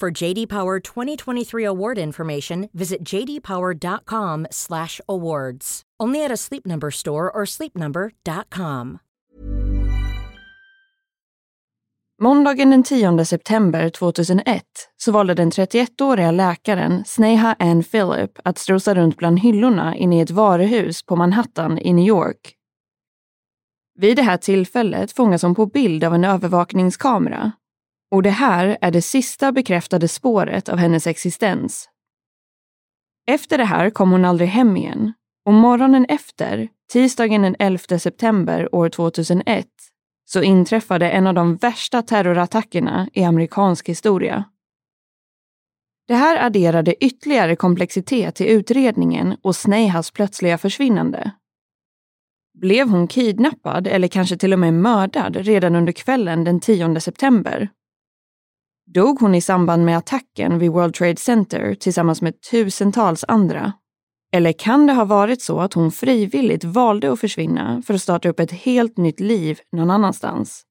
For JD Power 2023 award information, visit jdpower.com/awards. Only at a Sleep Number store or sleepnumber.com. Måndagen den 10 september 2001 så valde den 31-åriga läkaren Sneha Ann Phillip att strosa runt bland hyllorna inne i ett varuhus på Manhattan i New York. Vid det här tillfället fångas hon på bild av en övervakningskamera och det här är det sista bekräftade spåret av hennes existens. Efter det här kom hon aldrig hem igen och morgonen efter, tisdagen den 11 september år 2001, så inträffade en av de värsta terrorattackerna i amerikansk historia. Det här adderade ytterligare komplexitet till utredningen och Snehas plötsliga försvinnande. Blev hon kidnappad eller kanske till och med mördad redan under kvällen den 10 september? Dog hon i samband med attacken vid World Trade Center tillsammans med tusentals andra? Eller kan det ha varit så att hon frivilligt valde att försvinna för att starta upp ett helt nytt liv någon annanstans?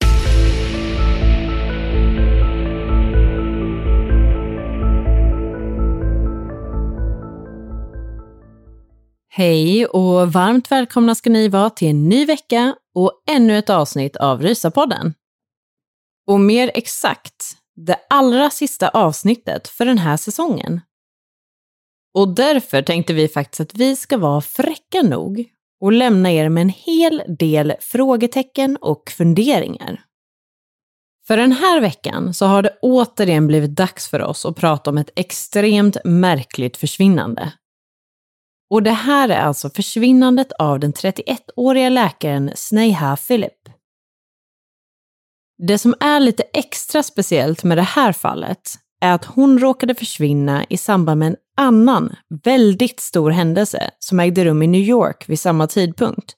Hej och varmt välkomna ska ni vara till en ny vecka och ännu ett avsnitt av Rysapodden. Och mer exakt, det allra sista avsnittet för den här säsongen. Och därför tänkte vi faktiskt att vi ska vara fräcka nog och lämna er med en hel del frågetecken och funderingar. För den här veckan så har det återigen blivit dags för oss att prata om ett extremt märkligt försvinnande. Och det här är alltså försvinnandet av den 31-åriga läkaren Sneha Philip. Det som är lite extra speciellt med det här fallet är att hon råkade försvinna i samband med en annan väldigt stor händelse som ägde rum i New York vid samma tidpunkt.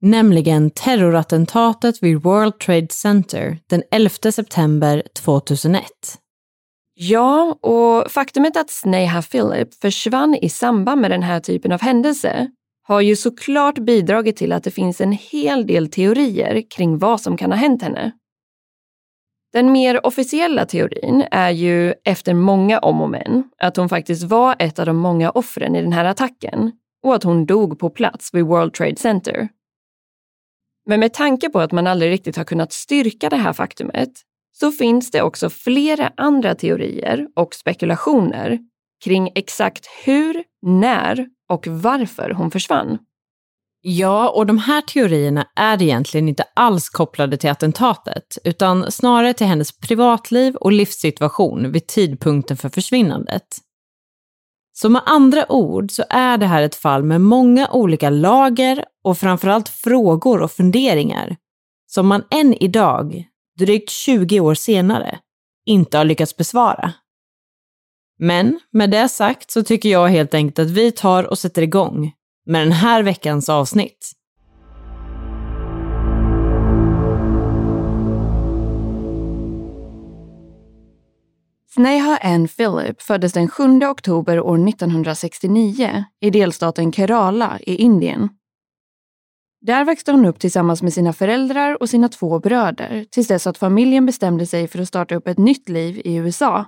Nämligen terrorattentatet vid World Trade Center den 11 september 2001. Ja, och faktumet att Sneha Philip försvann i samband med den här typen av händelse har ju såklart bidragit till att det finns en hel del teorier kring vad som kan ha hänt henne. Den mer officiella teorin är ju, efter många om och men, att hon faktiskt var ett av de många offren i den här attacken och att hon dog på plats vid World Trade Center. Men med tanke på att man aldrig riktigt har kunnat styrka det här faktumet så finns det också flera andra teorier och spekulationer kring exakt hur, när och varför hon försvann. Ja, och de här teorierna är egentligen inte alls kopplade till attentatet, utan snarare till hennes privatliv och livssituation vid tidpunkten för försvinnandet. Så med andra ord så är det här ett fall med många olika lager och framförallt frågor och funderingar som man än idag, drygt 20 år senare, inte har lyckats besvara. Men med det sagt så tycker jag helt enkelt att vi tar och sätter igång med den här veckans avsnitt. Sneha Ann Philip föddes den 7 oktober år 1969 i delstaten Kerala i Indien. Där växte hon upp tillsammans med sina föräldrar och sina två bröder tills dess att familjen bestämde sig för att starta upp ett nytt liv i USA.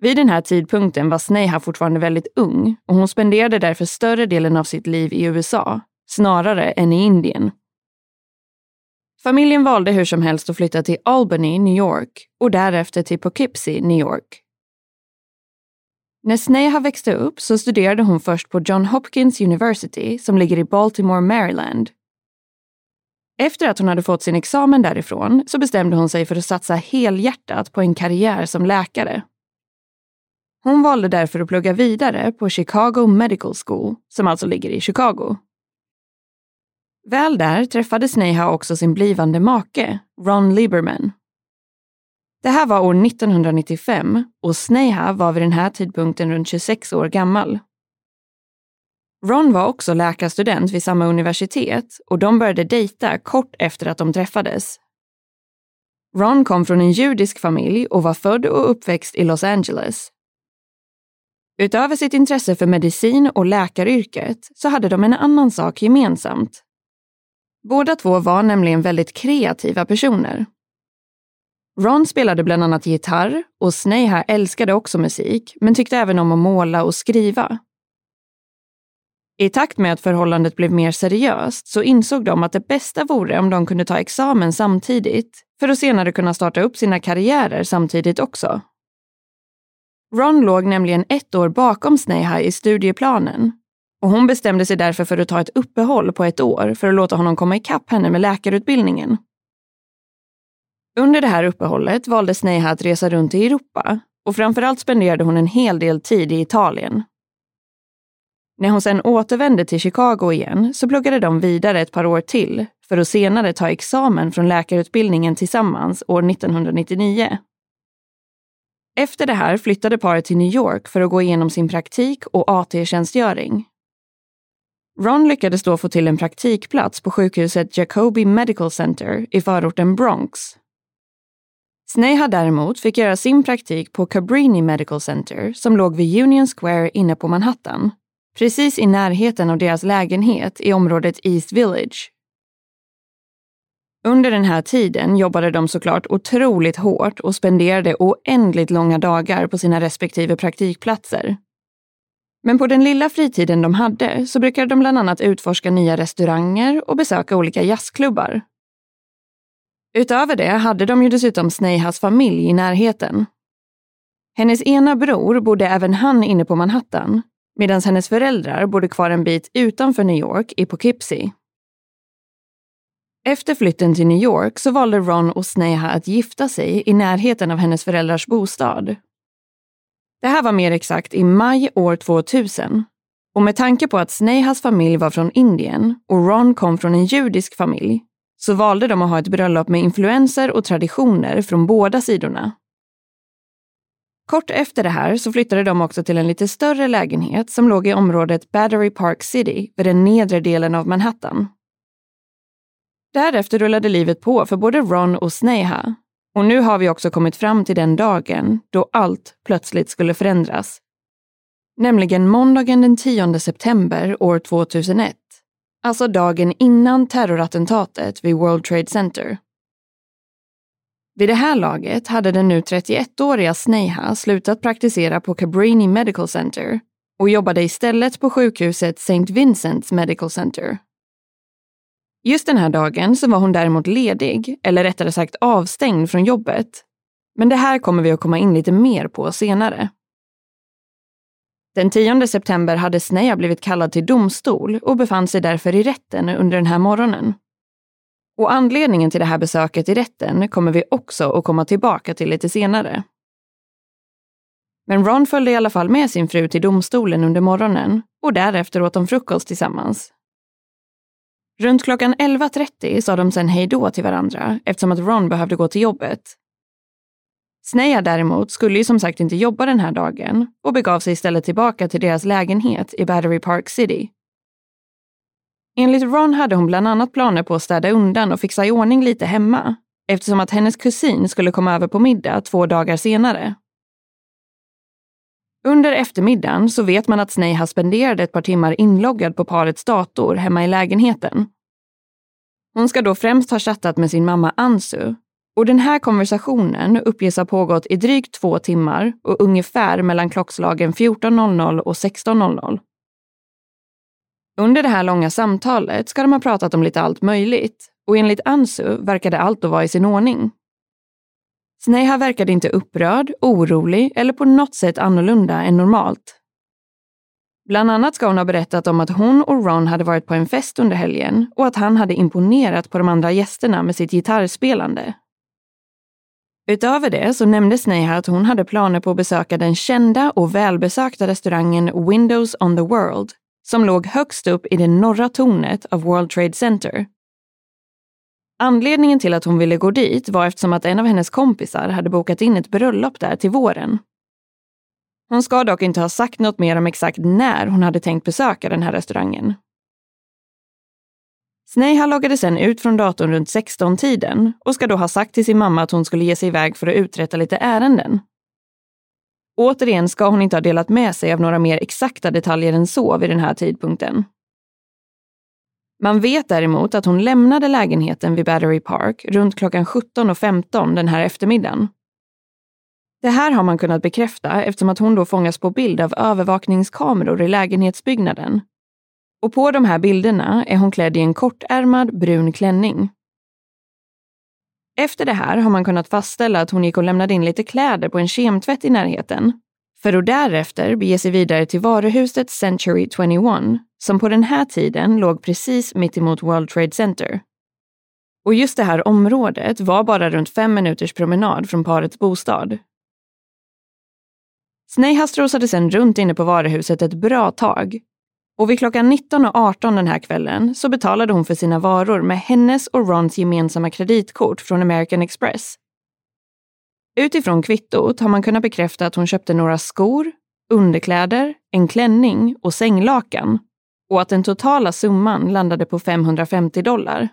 Vid den här tidpunkten var Sneha fortfarande väldigt ung och hon spenderade därför större delen av sitt liv i USA, snarare än i Indien. Familjen valde hur som helst att flytta till Albany, New York och därefter till Poughkeepsie, New York. När Sneha växte upp så studerade hon först på John Hopkins University som ligger i Baltimore, Maryland. Efter att hon hade fått sin examen därifrån så bestämde hon sig för att satsa helhjärtat på en karriär som läkare. Hon valde därför att plugga vidare på Chicago Medical School, som alltså ligger i Chicago. Väl där träffade Sneha också sin blivande make, Ron Lieberman. Det här var år 1995 och Sneha var vid den här tidpunkten runt 26 år gammal. Ron var också läkarstudent vid samma universitet och de började dejta kort efter att de träffades. Ron kom från en judisk familj och var född och uppväxt i Los Angeles. Utöver sitt intresse för medicin och läkaryrket så hade de en annan sak gemensamt. Båda två var nämligen väldigt kreativa personer. Ron spelade bland annat gitarr och Sneha älskade också musik, men tyckte även om att måla och skriva. I takt med att förhållandet blev mer seriöst så insåg de att det bästa vore om de kunde ta examen samtidigt, för att senare kunna starta upp sina karriärer samtidigt också. Ron låg nämligen ett år bakom Snehaj i studieplanen och hon bestämde sig därför för att ta ett uppehåll på ett år för att låta honom komma ikapp henne med läkarutbildningen. Under det här uppehållet valde Sneha att resa runt i Europa och framförallt spenderade hon en hel del tid i Italien. När hon sedan återvände till Chicago igen så pluggade de vidare ett par år till för att senare ta examen från läkarutbildningen tillsammans år 1999. Efter det här flyttade paret till New York för att gå igenom sin praktik och AT-tjänstgöring. Ron lyckades då få till en praktikplats på sjukhuset Jacobi Medical Center i förorten Bronx. Sneha däremot fick göra sin praktik på Cabrini Medical Center som låg vid Union Square inne på Manhattan, precis i närheten av deras lägenhet i området East Village. Under den här tiden jobbade de såklart otroligt hårt och spenderade oändligt långa dagar på sina respektive praktikplatser. Men på den lilla fritiden de hade så brukade de bland annat utforska nya restauranger och besöka olika jazzklubbar. Utöver det hade de ju dessutom Snehas familj i närheten. Hennes ena bror bodde även han inne på Manhattan, medan hennes föräldrar bodde kvar en bit utanför New York i Poughkeepsie. Efter flytten till New York så valde Ron och Sneha att gifta sig i närheten av hennes föräldrars bostad. Det här var mer exakt i maj år 2000. Och med tanke på att Snehas familj var från Indien och Ron kom från en judisk familj så valde de att ha ett bröllop med influenser och traditioner från båda sidorna. Kort efter det här så flyttade de också till en lite större lägenhet som låg i området Battery Park City vid den nedre delen av Manhattan. Därefter rullade livet på för både Ron och Sneha. Och nu har vi också kommit fram till den dagen då allt plötsligt skulle förändras. Nämligen måndagen den 10 september år 2001. Alltså dagen innan terrorattentatet vid World Trade Center. Vid det här laget hade den nu 31-åriga Sneha slutat praktisera på Cabrini Medical Center och jobbade istället på sjukhuset St. Vincent's Medical Center. Just den här dagen så var hon däremot ledig, eller rättare sagt avstängd från jobbet. Men det här kommer vi att komma in lite mer på senare. Den 10 september hade Sneha blivit kallad till domstol och befann sig därför i rätten under den här morgonen. Och anledningen till det här besöket i rätten kommer vi också att komma tillbaka till lite senare. Men Ron följde i alla fall med sin fru till domstolen under morgonen och därefter åt de frukost tillsammans. Runt klockan 11.30 sa de sen hej då till varandra eftersom att Ron behövde gå till jobbet. Sneha däremot skulle ju som sagt inte jobba den här dagen och begav sig istället tillbaka till deras lägenhet i Battery Park City. Enligt Ron hade hon bland annat planer på att städa undan och fixa i ordning lite hemma. eftersom att hennes kusin skulle komma över på middag två dagar senare. Under eftermiddagen så vet man att Sneha spenderade ett par timmar inloggad på parets dator hemma i lägenheten. Hon ska då främst ha chattat med sin mamma Ansu och den här konversationen uppges ha pågått i drygt två timmar och ungefär mellan klockslagen 14.00 och 16.00. Under det här långa samtalet ska de ha pratat om lite allt möjligt och enligt Ansu verkade allt då vara i sin ordning. Sneha verkade inte upprörd, orolig eller på något sätt annorlunda än normalt. Bland annat ska hon ha berättat om att hon och Ron hade varit på en fest under helgen och att han hade imponerat på de andra gästerna med sitt gitarrspelande. Utöver det så nämnde Sneha att hon hade planer på att besöka den kända och välbesökta restaurangen Windows on the World som låg högst upp i det norra tornet av World Trade Center. Anledningen till att hon ville gå dit var eftersom att en av hennes kompisar hade bokat in ett bröllop där till våren. Hon ska dock inte ha sagt något mer om exakt när hon hade tänkt besöka den här restaurangen. Sneha loggade sen ut från datorn runt 16-tiden och ska då ha sagt till sin mamma att hon skulle ge sig iväg för att uträtta lite ärenden. Återigen ska hon inte ha delat med sig av några mer exakta detaljer än så vid den här tidpunkten. Man vet däremot att hon lämnade lägenheten vid Battery Park runt klockan 17.15 den här eftermiddagen. Det här har man kunnat bekräfta eftersom att hon då fångas på bild av övervakningskameror i lägenhetsbyggnaden. Och på de här bilderna är hon klädd i en kortärmad brun klänning. Efter det här har man kunnat fastställa att hon gick och lämnade in lite kläder på en kemtvätt i närheten, för att därefter bege sig vidare till varuhuset Century 21, som på den här tiden låg precis mittemot World Trade Center. Och just det här området var bara runt fem minuters promenad från parets bostad. Sneha strosade sedan runt inne på varuhuset ett bra tag och vid klockan 19.18 den här kvällen så betalade hon för sina varor med hennes och Rons gemensamma kreditkort från American Express. Utifrån kvittot har man kunnat bekräfta att hon köpte några skor, underkläder, en klänning och sänglakan och att den totala summan landade på 550 dollar.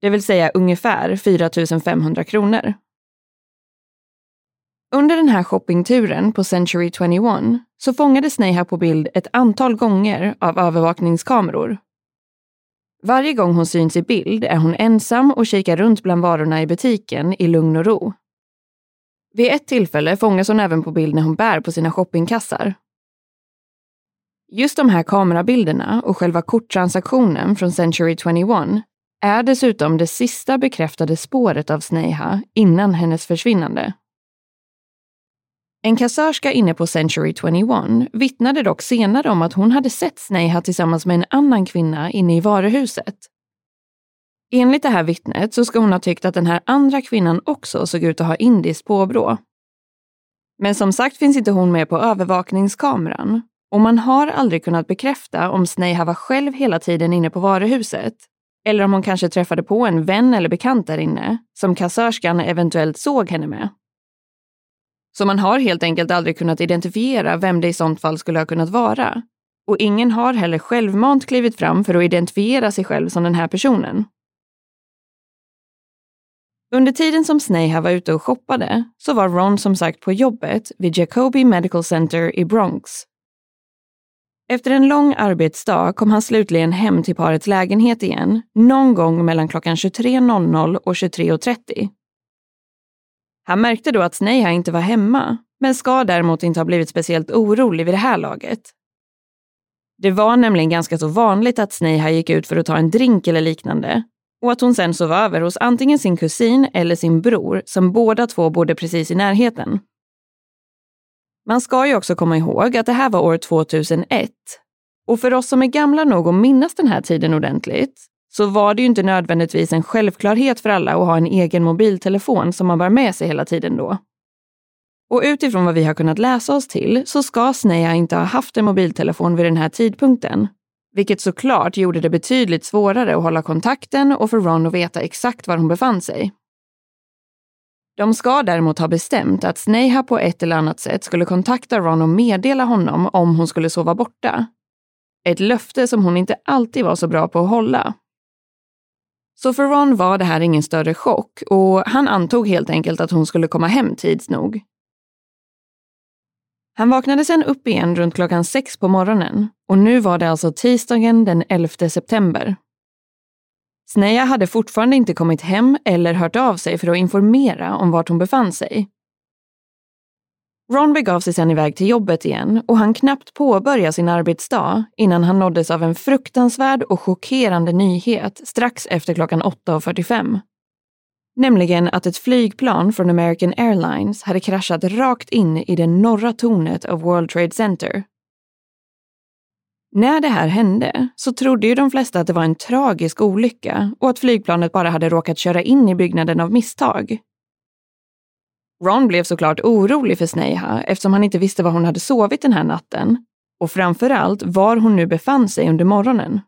Det vill säga ungefär 4 500 kronor. Under den här shoppingturen på Century 21 så fångades Neha på bild ett antal gånger av övervakningskameror. Varje gång hon syns i bild är hon ensam och kikar runt bland varorna i butiken i lugn och ro. Vid ett tillfälle fångas hon även på bild när hon bär på sina shoppingkassar. Just de här kamerabilderna och själva korttransaktionen från Century 21 är dessutom det sista bekräftade spåret av Sneha innan hennes försvinnande. En kassörska inne på Century 21 vittnade dock senare om att hon hade sett Sneha tillsammans med en annan kvinna inne i varuhuset. Enligt det här vittnet så ska hon ha tyckt att den här andra kvinnan också såg ut att ha indiskt påbrå. Men som sagt finns inte hon med på övervakningskameran och man har aldrig kunnat bekräfta om Sneha var själv hela tiden inne på varuhuset eller om hon kanske träffade på en vän eller bekant där inne som kassörskan eventuellt såg henne med. Så man har helt enkelt aldrig kunnat identifiera vem det i sånt fall skulle ha kunnat vara. Och ingen har heller självmant klivit fram för att identifiera sig själv som den här personen. Under tiden som Sneha var ute och shoppade så var Ron som sagt på jobbet vid Jacobi Medical Center i Bronx. Efter en lång arbetsdag kom han slutligen hem till parets lägenhet igen någon gång mellan klockan 23.00 och 23.30 han märkte då att Sneha inte var hemma, men ska däremot inte ha blivit speciellt orolig vid det här laget. Det var nämligen ganska så vanligt att Sneha gick ut för att ta en drink eller liknande och att hon sen sov över hos antingen sin kusin eller sin bror som båda två bodde precis i närheten. Man ska ju också komma ihåg att det här var år 2001 och för oss som är gamla nog att minnas den här tiden ordentligt så var det ju inte nödvändigtvis en självklarhet för alla att ha en egen mobiltelefon som man bar med sig hela tiden då. Och utifrån vad vi har kunnat läsa oss till så ska Sneha inte ha haft en mobiltelefon vid den här tidpunkten. Vilket såklart gjorde det betydligt svårare att hålla kontakten och för Ron att veta exakt var hon befann sig. De ska däremot ha bestämt att Sneha på ett eller annat sätt skulle kontakta Ron och meddela honom om hon skulle sova borta. Ett löfte som hon inte alltid var så bra på att hålla. Så för Ron var det här ingen större chock och han antog helt enkelt att hon skulle komma hem tids nog. Han vaknade sen upp igen runt klockan sex på morgonen och nu var det alltså tisdagen den 11 september. Sneja hade fortfarande inte kommit hem eller hört av sig för att informera om vart hon befann sig. Ron begav sig sen iväg till jobbet igen och han knappt påbörja sin arbetsdag innan han nåddes av en fruktansvärd och chockerande nyhet strax efter klockan 8.45. Nämligen att ett flygplan från American Airlines hade kraschat rakt in i det norra tornet av World Trade Center. När det här hände så trodde ju de flesta att det var en tragisk olycka och att flygplanet bara hade råkat köra in i byggnaden av misstag. Ron blev såklart orolig för Sneha eftersom han inte visste var hon hade sovit den här natten och framförallt var hon nu befann sig under morgonen.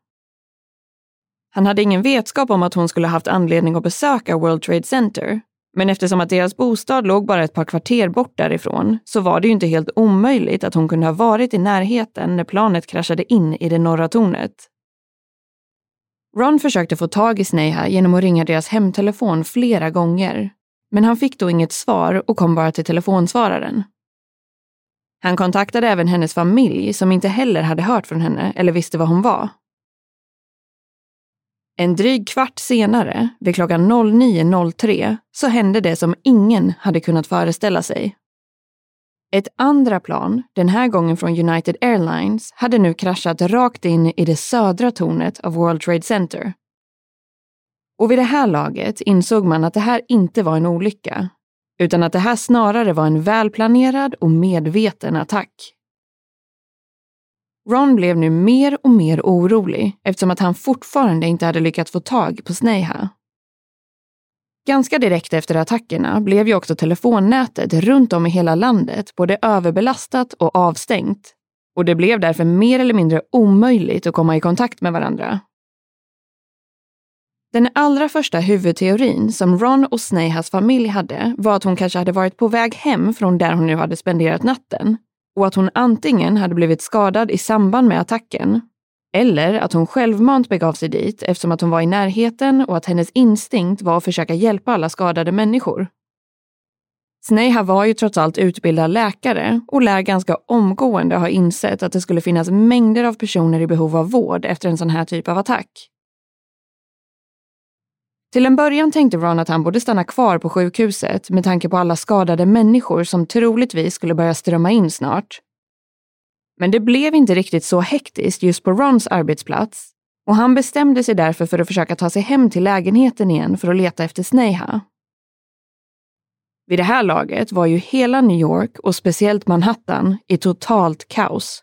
Han hade ingen vetskap om att hon skulle haft anledning att besöka World Trade Center, men eftersom att deras bostad låg bara ett par kvarter bort därifrån så var det ju inte helt omöjligt att hon kunde ha varit i närheten när planet kraschade in i det norra tornet. Ron försökte få tag i Sneha genom att ringa deras hemtelefon flera gånger, men han fick då inget svar och kom bara till telefonsvararen. Han kontaktade även hennes familj som inte heller hade hört från henne eller visste var hon var. En dryg kvart senare, vid klockan 09.03, så hände det som ingen hade kunnat föreställa sig. Ett andra plan, den här gången från United Airlines, hade nu kraschat rakt in i det södra tornet av World Trade Center. Och vid det här laget insåg man att det här inte var en olycka, utan att det här snarare var en välplanerad och medveten attack. Ron blev nu mer och mer orolig eftersom att han fortfarande inte hade lyckats få tag på Sneha. Ganska direkt efter attackerna blev ju också telefonnätet runt om i hela landet både överbelastat och avstängt. Och det blev därför mer eller mindre omöjligt att komma i kontakt med varandra. Den allra första huvudteorin som Ron och Snehas familj hade var att hon kanske hade varit på väg hem från där hon nu hade spenderat natten och att hon antingen hade blivit skadad i samband med attacken eller att hon självmant begav sig dit eftersom att hon var i närheten och att hennes instinkt var att försöka hjälpa alla skadade människor. Sneha var ju trots allt utbildad läkare och lär ganska omgående ha insett att det skulle finnas mängder av personer i behov av vård efter en sån här typ av attack. Till en början tänkte Ron att han borde stanna kvar på sjukhuset med tanke på alla skadade människor som troligtvis skulle börja strömma in snart. Men det blev inte riktigt så hektiskt just på Rons arbetsplats och han bestämde sig därför för att försöka ta sig hem till lägenheten igen för att leta efter Sneha. Vid det här laget var ju hela New York och speciellt Manhattan i totalt kaos.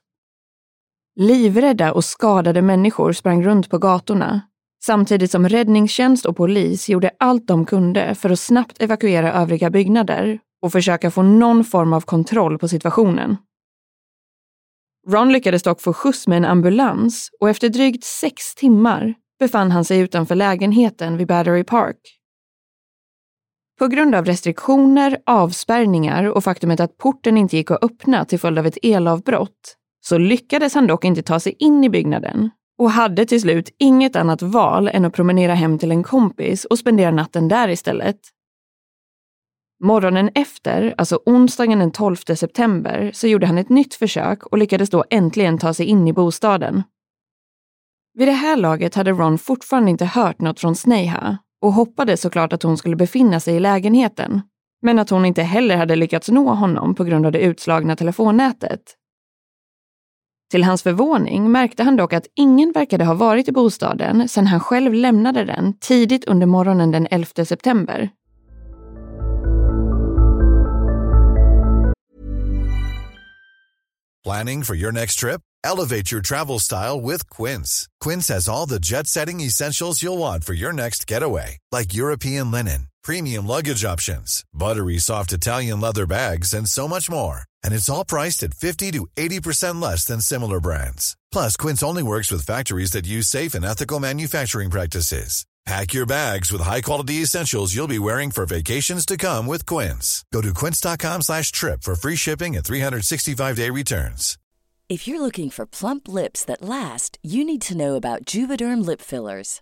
Livrädda och skadade människor sprang runt på gatorna samtidigt som räddningstjänst och polis gjorde allt de kunde för att snabbt evakuera övriga byggnader och försöka få någon form av kontroll på situationen. Ron lyckades dock få skjuts med en ambulans och efter drygt sex timmar befann han sig utanför lägenheten vid Battery Park. På grund av restriktioner, avspärrningar och faktumet att porten inte gick att öppna till följd av ett elavbrott så lyckades han dock inte ta sig in i byggnaden och hade till slut inget annat val än att promenera hem till en kompis och spendera natten där istället. Morgonen efter, alltså onsdagen den 12 september, så gjorde han ett nytt försök och lyckades då äntligen ta sig in i bostaden. Vid det här laget hade Ron fortfarande inte hört något från Sneha och hoppades såklart att hon skulle befinna sig i lägenheten. Men att hon inte heller hade lyckats nå honom på grund av det utslagna telefonnätet. Till hans förvåning märkte han dock att ingen verkade ha varit i bostaden sedan han själv lämnade den tidigt under morgonen den 11 september. Planning for your next trip? Elevate your travel style with Quince. Quince has all the jet-setting essentials you'll want for your next getaway, like European linen, premium luggage options, buttery soft Italian leather bags, and so much more and it's all priced at 50 to 80% less than similar brands. Plus, Quince only works with factories that use safe and ethical manufacturing practices. Pack your bags with high-quality essentials you'll be wearing for vacations to come with Quince. Go to quince.com slash trip for free shipping and 365-day returns. If you're looking for plump lips that last, you need to know about Juvederm lip fillers.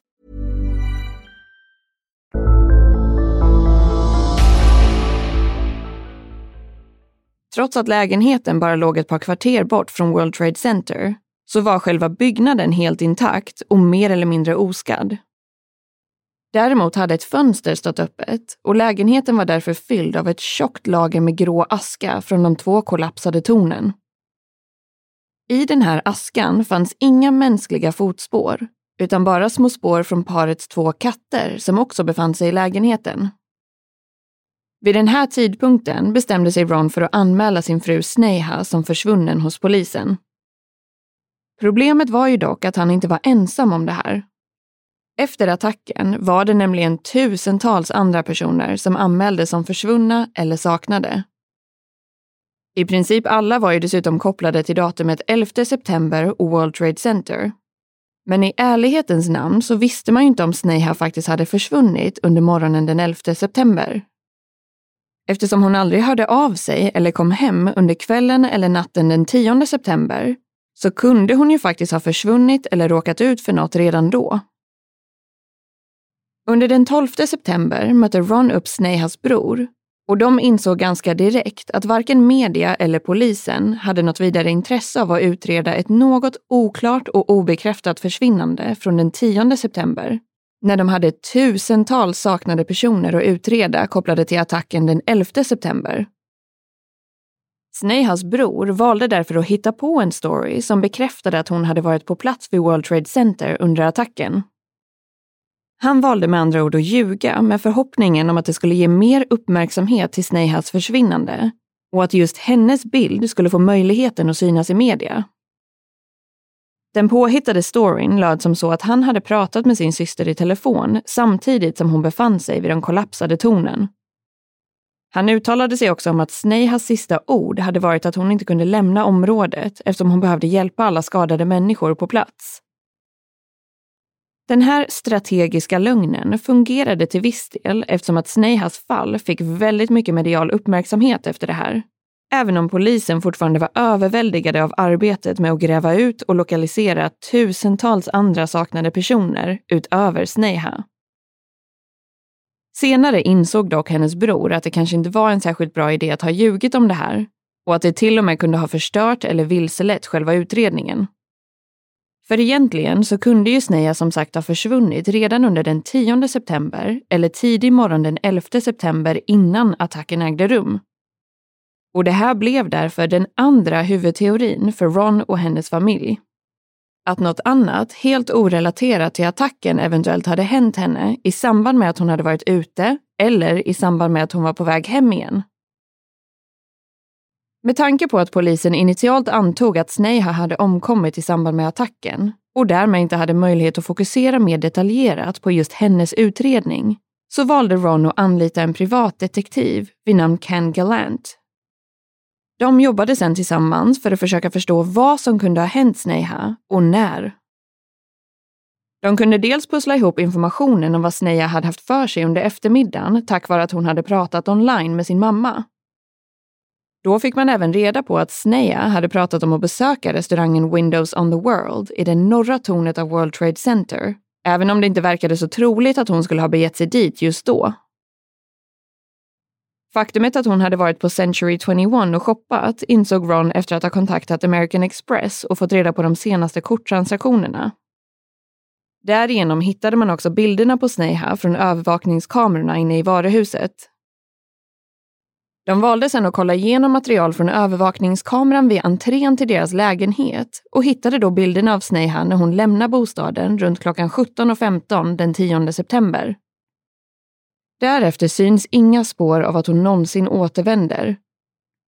Trots att lägenheten bara låg ett par kvarter bort från World Trade Center så var själva byggnaden helt intakt och mer eller mindre oskadd. Däremot hade ett fönster stått öppet och lägenheten var därför fylld av ett tjockt lager med grå aska från de två kollapsade tornen. I den här askan fanns inga mänskliga fotspår, utan bara små spår från parets två katter som också befann sig i lägenheten. Vid den här tidpunkten bestämde sig Ron för att anmäla sin fru Sneha som försvunnen hos polisen. Problemet var ju dock att han inte var ensam om det här. Efter attacken var det nämligen tusentals andra personer som anmäldes som försvunna eller saknade. I princip alla var ju dessutom kopplade till datumet 11 september och World Trade Center. Men i ärlighetens namn så visste man ju inte om Sneha faktiskt hade försvunnit under morgonen den 11 september. Eftersom hon aldrig hörde av sig eller kom hem under kvällen eller natten den 10 september så kunde hon ju faktiskt ha försvunnit eller råkat ut för något redan då. Under den 12 september mötte Ron upp Snehas bror och de insåg ganska direkt att varken media eller polisen hade något vidare intresse av att utreda ett något oklart och obekräftat försvinnande från den 10 september när de hade tusentals saknade personer att utreda kopplade till attacken den 11 september. Snehas bror valde därför att hitta på en story som bekräftade att hon hade varit på plats vid World Trade Center under attacken. Han valde med andra ord att ljuga med förhoppningen om att det skulle ge mer uppmärksamhet till Snehas försvinnande och att just hennes bild skulle få möjligheten att synas i media. Den påhittade storyn löd som så att han hade pratat med sin syster i telefon samtidigt som hon befann sig vid den kollapsade tornen. Han uttalade sig också om att Snehas sista ord hade varit att hon inte kunde lämna området eftersom hon behövde hjälpa alla skadade människor på plats. Den här strategiska lögnen fungerade till viss del eftersom att Snehas fall fick väldigt mycket medial uppmärksamhet efter det här. Även om polisen fortfarande var överväldigade av arbetet med att gräva ut och lokalisera tusentals andra saknade personer utöver Sneha. Senare insåg dock hennes bror att det kanske inte var en särskilt bra idé att ha ljugit om det här och att det till och med kunde ha förstört eller vilselett själva utredningen. För egentligen så kunde ju Sneha som sagt ha försvunnit redan under den 10 september eller tidig morgon den 11 september innan attacken ägde rum. Och det här blev därför den andra huvudteorin för Ron och hennes familj. Att något annat, helt orelaterat till attacken, eventuellt hade hänt henne i samband med att hon hade varit ute eller i samband med att hon var på väg hem igen. Med tanke på att polisen initialt antog att Sneha hade omkommit i samband med attacken och därmed inte hade möjlighet att fokusera mer detaljerat på just hennes utredning så valde Ron att anlita en privatdetektiv vid namn Ken Gallant de jobbade sedan tillsammans för att försöka förstå vad som kunde ha hänt Sneha och när. De kunde dels pussla ihop informationen om vad Sneha hade haft för sig under eftermiddagen tack vare att hon hade pratat online med sin mamma. Då fick man även reda på att Sneha hade pratat om att besöka restaurangen Windows on the World i det norra tornet av World Trade Center, även om det inte verkade så troligt att hon skulle ha begett sig dit just då. Faktumet att hon hade varit på Century 21 och shoppat insåg Ron efter att ha kontaktat American Express och fått reda på de senaste korttransaktionerna. Därigenom hittade man också bilderna på Sneha från övervakningskamerorna inne i varuhuset. De valde sedan att kolla igenom material från övervakningskameran vid entrén till deras lägenhet och hittade då bilderna av Sneha när hon lämnar bostaden runt klockan 17.15 den 10 september. Därefter syns inga spår av att hon någonsin återvänder.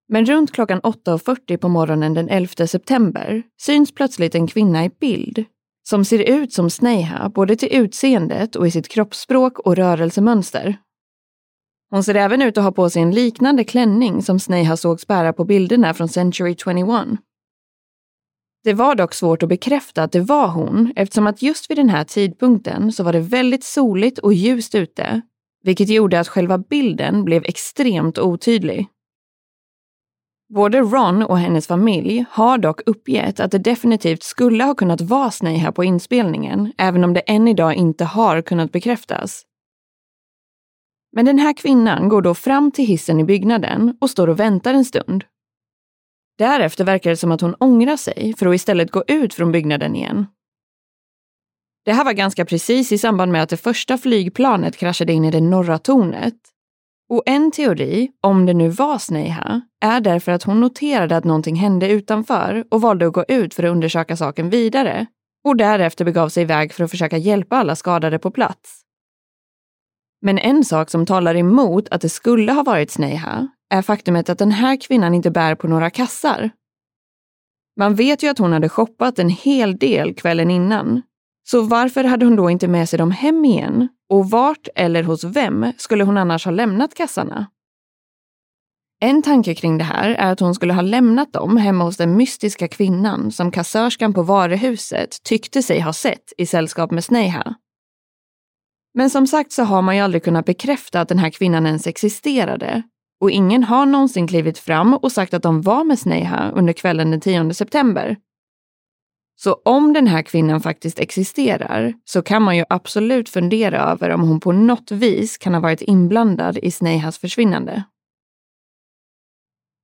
Men runt klockan 8.40 på morgonen den 11 september syns plötsligt en kvinna i bild som ser ut som Sneha både till utseendet och i sitt kroppsspråk och rörelsemönster. Hon ser även ut att ha på sig en liknande klänning som Sneha sågs bära på bilderna från Century 21. Det var dock svårt att bekräfta att det var hon eftersom att just vid den här tidpunkten så var det väldigt soligt och ljust ute, vilket gjorde att själva bilden blev extremt otydlig. Både Ron och hennes familj har dock uppgett att det definitivt skulle ha kunnat vara Sneha på inspelningen, även om det än idag inte har kunnat bekräftas. Men den här kvinnan går då fram till hissen i byggnaden och står och väntar en stund. Därefter verkar det som att hon ångrar sig för att istället gå ut från byggnaden igen. Det här var ganska precis i samband med att det första flygplanet kraschade in i det norra tornet. Och en teori, om det nu var Sneha, är därför att hon noterade att någonting hände utanför och valde att gå ut för att undersöka saken vidare och därefter begav sig iväg för att försöka hjälpa alla skadade på plats. Men en sak som talar emot att det skulle ha varit Sneha är faktumet att den här kvinnan inte bär på några kassar. Man vet ju att hon hade shoppat en hel del kvällen innan. Så varför hade hon då inte med sig dem hem igen? Och vart eller hos vem skulle hon annars ha lämnat kassarna? En tanke kring det här är att hon skulle ha lämnat dem hemma hos den mystiska kvinnan som kassörskan på varuhuset tyckte sig ha sett i sällskap med Sneha. Men som sagt så har man ju aldrig kunnat bekräfta att den här kvinnan ens existerade. Och ingen har någonsin klivit fram och sagt att de var med Sneha under kvällen den 10 september. Så om den här kvinnan faktiskt existerar så kan man ju absolut fundera över om hon på något vis kan ha varit inblandad i Snehas försvinnande.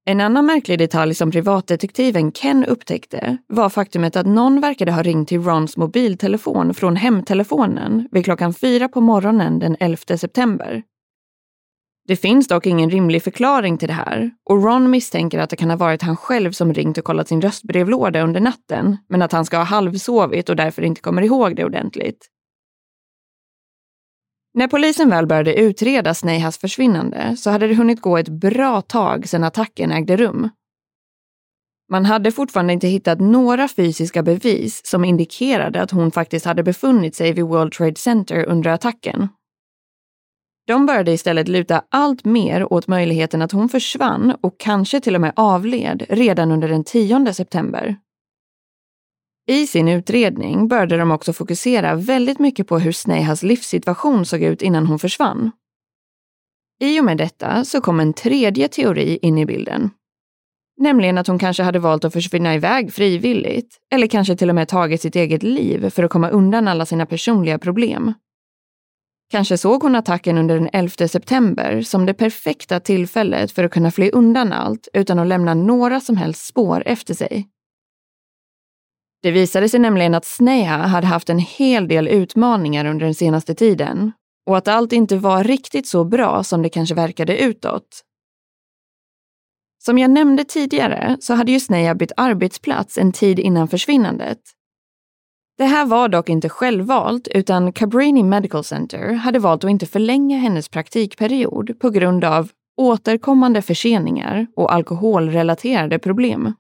En annan märklig detalj som privatdetektiven Ken upptäckte var faktumet att någon verkade ha ringt till Rons mobiltelefon från hemtelefonen vid klockan fyra på morgonen den 11 september. Det finns dock ingen rimlig förklaring till det här och Ron misstänker att det kan ha varit han själv som ringt och kollat sin röstbrevlåda under natten, men att han ska ha halvsovit och därför inte kommer ihåg det ordentligt. När polisen väl började utreda Snehas försvinnande så hade det hunnit gå ett bra tag sedan attacken ägde rum. Man hade fortfarande inte hittat några fysiska bevis som indikerade att hon faktiskt hade befunnit sig vid World Trade Center under attacken. De började istället luta allt mer åt möjligheten att hon försvann och kanske till och med avled redan under den 10 september. I sin utredning började de också fokusera väldigt mycket på hur Snehas livssituation såg ut innan hon försvann. I och med detta så kom en tredje teori in i bilden. Nämligen att hon kanske hade valt att försvinna iväg frivilligt, eller kanske till och med tagit sitt eget liv för att komma undan alla sina personliga problem. Kanske såg hon attacken under den 11 september som det perfekta tillfället för att kunna fly undan allt utan att lämna några som helst spår efter sig. Det visade sig nämligen att Sneha hade haft en hel del utmaningar under den senaste tiden och att allt inte var riktigt så bra som det kanske verkade utåt. Som jag nämnde tidigare så hade ju Sneha bytt arbetsplats en tid innan försvinnandet. Det här var dock inte självvalt utan Cabrini Medical Center hade valt att inte förlänga hennes praktikperiod på grund av återkommande förseningar och alkoholrelaterade problem.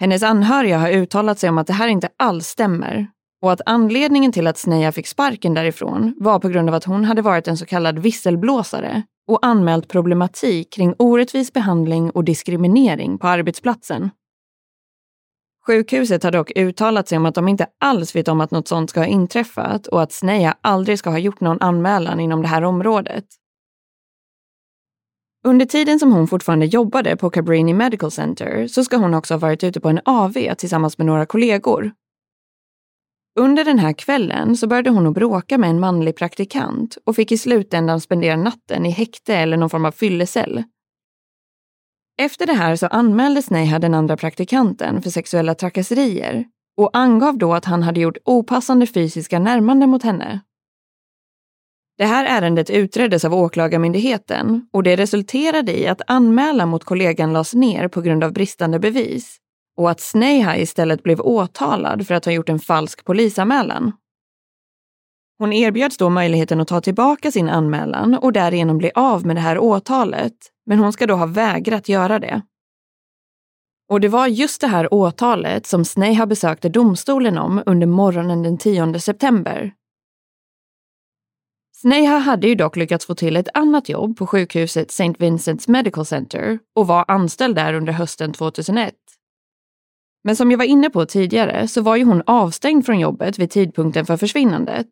Hennes anhöriga har uttalat sig om att det här inte alls stämmer och att anledningen till att Sneja fick sparken därifrån var på grund av att hon hade varit en så kallad visselblåsare och anmält problematik kring orättvis behandling och diskriminering på arbetsplatsen. Sjukhuset har dock uttalat sig om att de inte alls vet om att något sånt ska ha inträffat och att Sneja aldrig ska ha gjort någon anmälan inom det här området. Under tiden som hon fortfarande jobbade på Cabrini Medical Center så ska hon också ha varit ute på en AV tillsammans med några kollegor. Under den här kvällen så började hon att bråka med en manlig praktikant och fick i slutändan spendera natten i häkte eller någon form av fyllecell. Efter det här så anmälde Neha den andra praktikanten för sexuella trakasserier och angav då att han hade gjort opassande fysiska närmanden mot henne. Det här ärendet utreddes av Åklagarmyndigheten och det resulterade i att anmälan mot kollegan lades ner på grund av bristande bevis och att Sneha istället blev åtalad för att ha gjort en falsk polisanmälan. Hon erbjöds då möjligheten att ta tillbaka sin anmälan och därigenom bli av med det här åtalet, men hon ska då ha vägrat göra det. Och det var just det här åtalet som Sneha besökte domstolen om under morgonen den 10 september. Sneha hade ju dock lyckats få till ett annat jobb på sjukhuset St. Vincent's Medical Center och var anställd där under hösten 2001. Men som jag var inne på tidigare så var ju hon avstängd från jobbet vid tidpunkten för försvinnandet.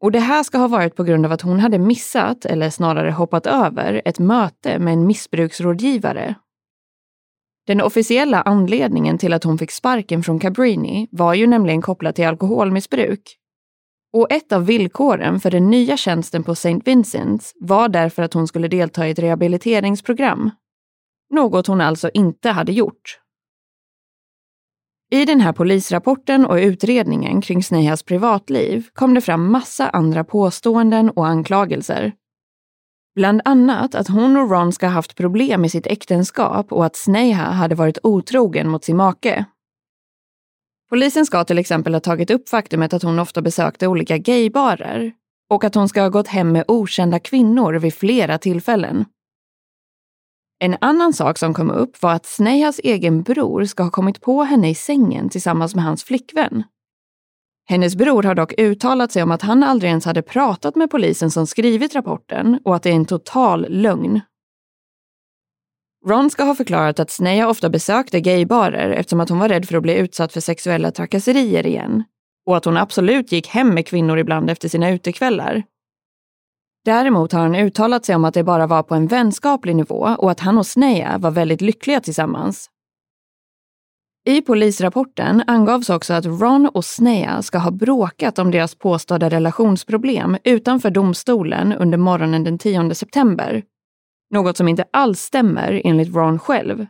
Och det här ska ha varit på grund av att hon hade missat, eller snarare hoppat över, ett möte med en missbruksrådgivare. Den officiella anledningen till att hon fick sparken från Cabrini var ju nämligen kopplat till alkoholmissbruk. Och ett av villkoren för den nya tjänsten på St. Vincents var därför att hon skulle delta i ett rehabiliteringsprogram. Något hon alltså inte hade gjort. I den här polisrapporten och utredningen kring Snehas privatliv kom det fram massa andra påståenden och anklagelser. Bland annat att hon och Ron ska ha haft problem i sitt äktenskap och att Sneha hade varit otrogen mot sin make. Polisen ska till exempel ha tagit upp faktumet att hon ofta besökte olika gaybarer och att hon ska ha gått hem med okända kvinnor vid flera tillfällen. En annan sak som kom upp var att Snehas egen bror ska ha kommit på henne i sängen tillsammans med hans flickvän. Hennes bror har dock uttalat sig om att han aldrig ens hade pratat med polisen som skrivit rapporten och att det är en total lögn. Ron ska ha förklarat att Sneha ofta besökte gaybarer eftersom att hon var rädd för att bli utsatt för sexuella trakasserier igen och att hon absolut gick hem med kvinnor ibland efter sina utekvällar. Däremot har han uttalat sig om att det bara var på en vänskaplig nivå och att han och Sneha var väldigt lyckliga tillsammans. I polisrapporten angavs också att Ron och Sneha ska ha bråkat om deras påstådda relationsproblem utanför domstolen under morgonen den 10 september. Något som inte alls stämmer enligt Ron själv.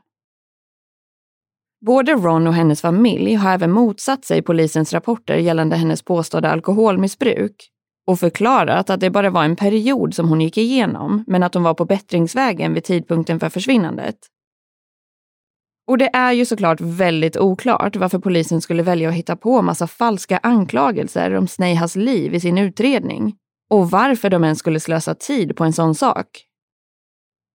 Både Ron och hennes familj har även motsatt sig polisens rapporter gällande hennes påstådda alkoholmissbruk och förklarat att det bara var en period som hon gick igenom, men att hon var på bättringsvägen vid tidpunkten för försvinnandet. Och det är ju såklart väldigt oklart varför polisen skulle välja att hitta på massa falska anklagelser om Snehas liv i sin utredning och varför de ens skulle slösa tid på en sån sak.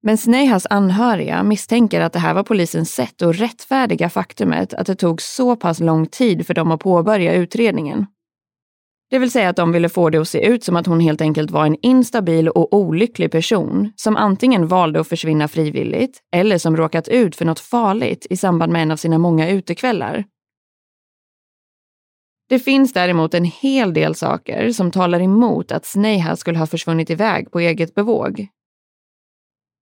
Men Snehas anhöriga misstänker att det här var polisens sätt att rättfärdiga faktumet att det tog så pass lång tid för dem att påbörja utredningen. Det vill säga att de ville få det att se ut som att hon helt enkelt var en instabil och olycklig person som antingen valde att försvinna frivilligt eller som råkat ut för något farligt i samband med en av sina många utekvällar. Det finns däremot en hel del saker som talar emot att Sneha skulle ha försvunnit iväg på eget bevåg.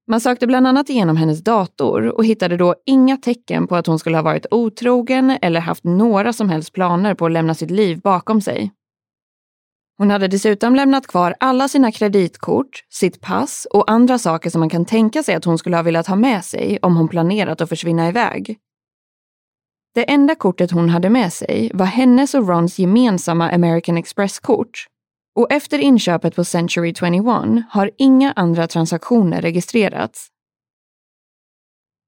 Man sökte bland annat igenom hennes dator och hittade då inga tecken på att hon skulle ha varit otrogen eller haft några som helst planer på att lämna sitt liv bakom sig. Hon hade dessutom lämnat kvar alla sina kreditkort, sitt pass och andra saker som man kan tänka sig att hon skulle ha velat ha med sig om hon planerat att försvinna iväg. Det enda kortet hon hade med sig var hennes och Rons gemensamma American Express-kort. Och efter inköpet på Century 21 har inga andra transaktioner registrerats.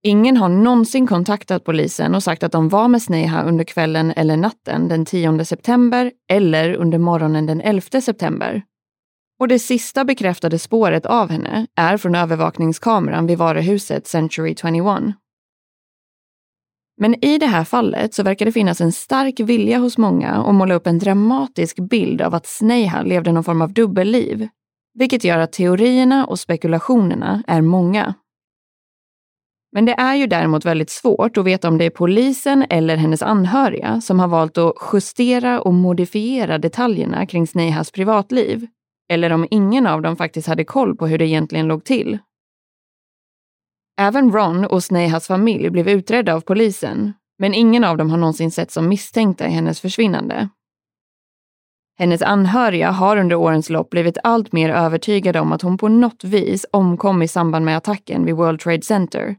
Ingen har någonsin kontaktat polisen och sagt att de var med Sneha under kvällen eller natten den 10 september eller under morgonen den 11 september. Och det sista bekräftade spåret av henne är från övervakningskameran vid varuhuset Century 21. Men i det här fallet så verkar det finnas en stark vilja hos många att måla upp en dramatisk bild av att Sneha levde någon form av dubbelliv, vilket gör att teorierna och spekulationerna är många. Men det är ju däremot väldigt svårt att veta om det är polisen eller hennes anhöriga som har valt att justera och modifiera detaljerna kring Snehas privatliv. Eller om ingen av dem faktiskt hade koll på hur det egentligen låg till. Även Ron och Snehas familj blev utredda av polisen, men ingen av dem har någonsin sett som misstänkta i hennes försvinnande. Hennes anhöriga har under årens lopp blivit allt mer övertygade om att hon på något vis omkom i samband med attacken vid World Trade Center.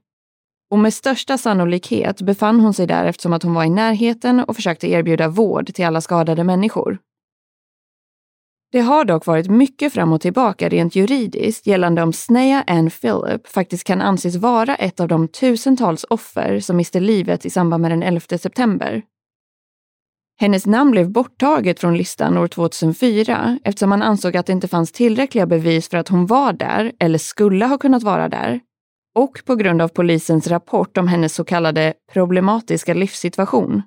Och med största sannolikhet befann hon sig där eftersom att hon var i närheten och försökte erbjuda vård till alla skadade människor. Det har dock varit mycket fram och tillbaka rent juridiskt gällande om Snea Ann Phillip faktiskt kan anses vara ett av de tusentals offer som miste livet i samband med den 11 september. Hennes namn blev borttaget från listan år 2004 eftersom man ansåg att det inte fanns tillräckliga bevis för att hon var där eller skulle ha kunnat vara där. Och på grund av polisens rapport om hennes så kallade problematiska livssituation.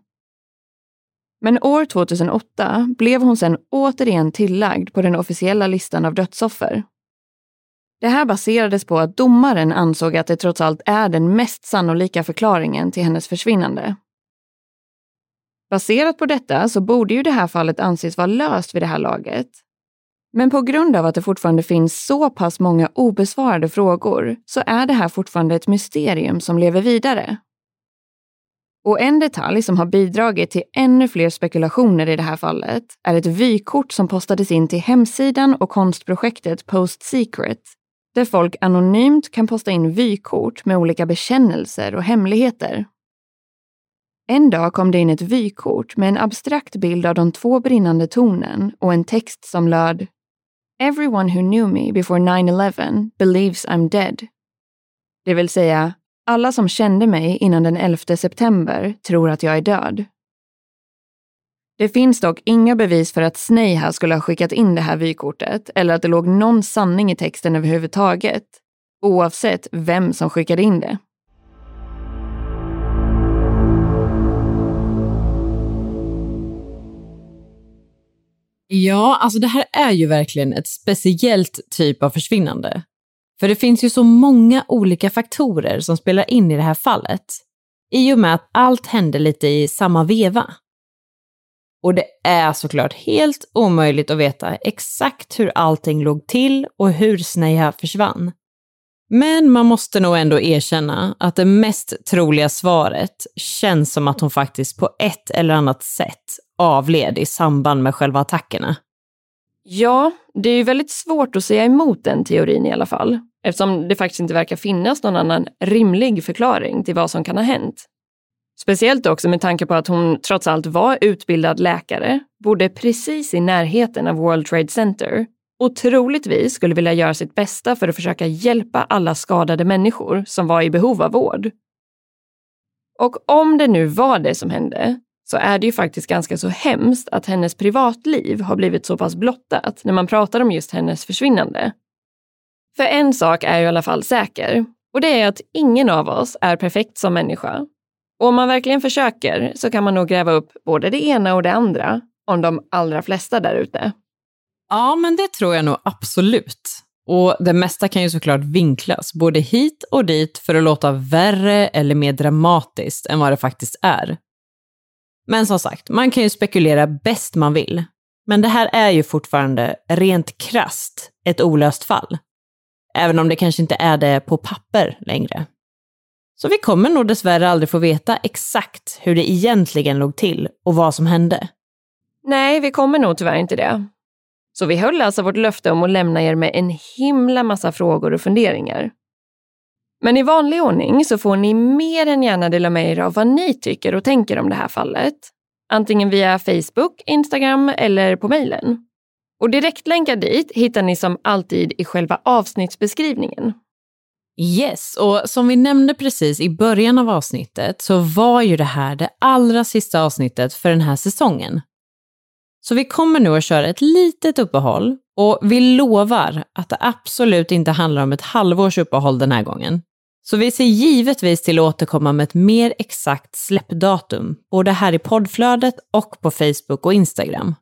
Men år 2008 blev hon sedan återigen tillagd på den officiella listan av dödsoffer. Det här baserades på att domaren ansåg att det trots allt är den mest sannolika förklaringen till hennes försvinnande. Baserat på detta så borde ju det här fallet anses vara löst vid det här laget. Men på grund av att det fortfarande finns så pass många obesvarade frågor så är det här fortfarande ett mysterium som lever vidare. Och en detalj som har bidragit till ännu fler spekulationer i det här fallet är ett vykort som postades in till hemsidan och konstprojektet Post Secret, där folk anonymt kan posta in vykort med olika bekännelser och hemligheter. En dag kom det in ett vykort med en abstrakt bild av de två brinnande tornen och en text som löd Everyone who knew me before 9-11 believes I'm dead. Det vill säga, alla som kände mig innan den 11 september tror att jag är död. Det finns dock inga bevis för att Sneha skulle ha skickat in det här vykortet eller att det låg någon sanning i texten överhuvudtaget, oavsett vem som skickade in det. Ja, alltså det här är ju verkligen ett speciellt typ av försvinnande. För det finns ju så många olika faktorer som spelar in i det här fallet. I och med att allt hände lite i samma veva. Och det är såklart helt omöjligt att veta exakt hur allting låg till och hur Sneha försvann. Men man måste nog ändå erkänna att det mest troliga svaret känns som att hon faktiskt på ett eller annat sätt avled i samband med själva attackerna. Ja, det är ju väldigt svårt att säga emot den teorin i alla fall, eftersom det faktiskt inte verkar finnas någon annan rimlig förklaring till vad som kan ha hänt. Speciellt också med tanke på att hon trots allt var utbildad läkare, bodde precis i närheten av World Trade Center och troligtvis skulle vilja göra sitt bästa för att försöka hjälpa alla skadade människor som var i behov av vård. Och om det nu var det som hände, så är det ju faktiskt ganska så hemskt att hennes privatliv har blivit så pass blottat när man pratar om just hennes försvinnande. För en sak är ju i alla fall säker och det är att ingen av oss är perfekt som människa. Och om man verkligen försöker så kan man nog gräva upp både det ena och det andra om de allra flesta där ute. Ja, men det tror jag nog absolut. Och det mesta kan ju såklart vinklas, både hit och dit, för att låta värre eller mer dramatiskt än vad det faktiskt är. Men som sagt, man kan ju spekulera bäst man vill. Men det här är ju fortfarande rent krast ett olöst fall. Även om det kanske inte är det på papper längre. Så vi kommer nog dessvärre aldrig få veta exakt hur det egentligen låg till och vad som hände. Nej, vi kommer nog tyvärr inte det. Så vi höll alltså vårt löfte om att lämna er med en himla massa frågor och funderingar. Men i vanlig ordning så får ni mer än gärna dela med er av vad ni tycker och tänker om det här fallet. Antingen via Facebook, Instagram eller på mejlen. Och direktlänkar dit hittar ni som alltid i själva avsnittsbeskrivningen. Yes, och som vi nämnde precis i början av avsnittet så var ju det här det allra sista avsnittet för den här säsongen. Så vi kommer nu att köra ett litet uppehåll och vi lovar att det absolut inte handlar om ett halvårs uppehåll den här gången. Så vi ser givetvis till att återkomma med ett mer exakt släppdatum, både här i poddflödet och på Facebook och Instagram.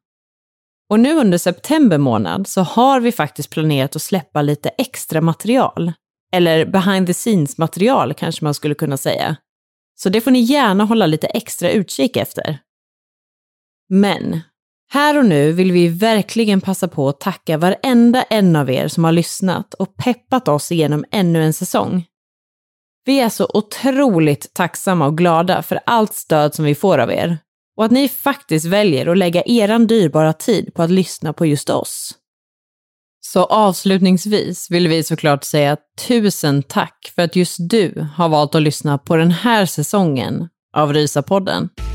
Och nu under september månad så har vi faktiskt planerat att släppa lite extra material. Eller behind the scenes material kanske man skulle kunna säga. Så det får ni gärna hålla lite extra utkik efter. Men här och nu vill vi verkligen passa på att tacka varenda en av er som har lyssnat och peppat oss igenom ännu en säsong. Vi är så otroligt tacksamma och glada för allt stöd som vi får av er och att ni faktiskt väljer att lägga er dyrbara tid på att lyssna på just oss. Så avslutningsvis vill vi såklart säga tusen tack för att just du har valt att lyssna på den här säsongen av Rysapodden. podden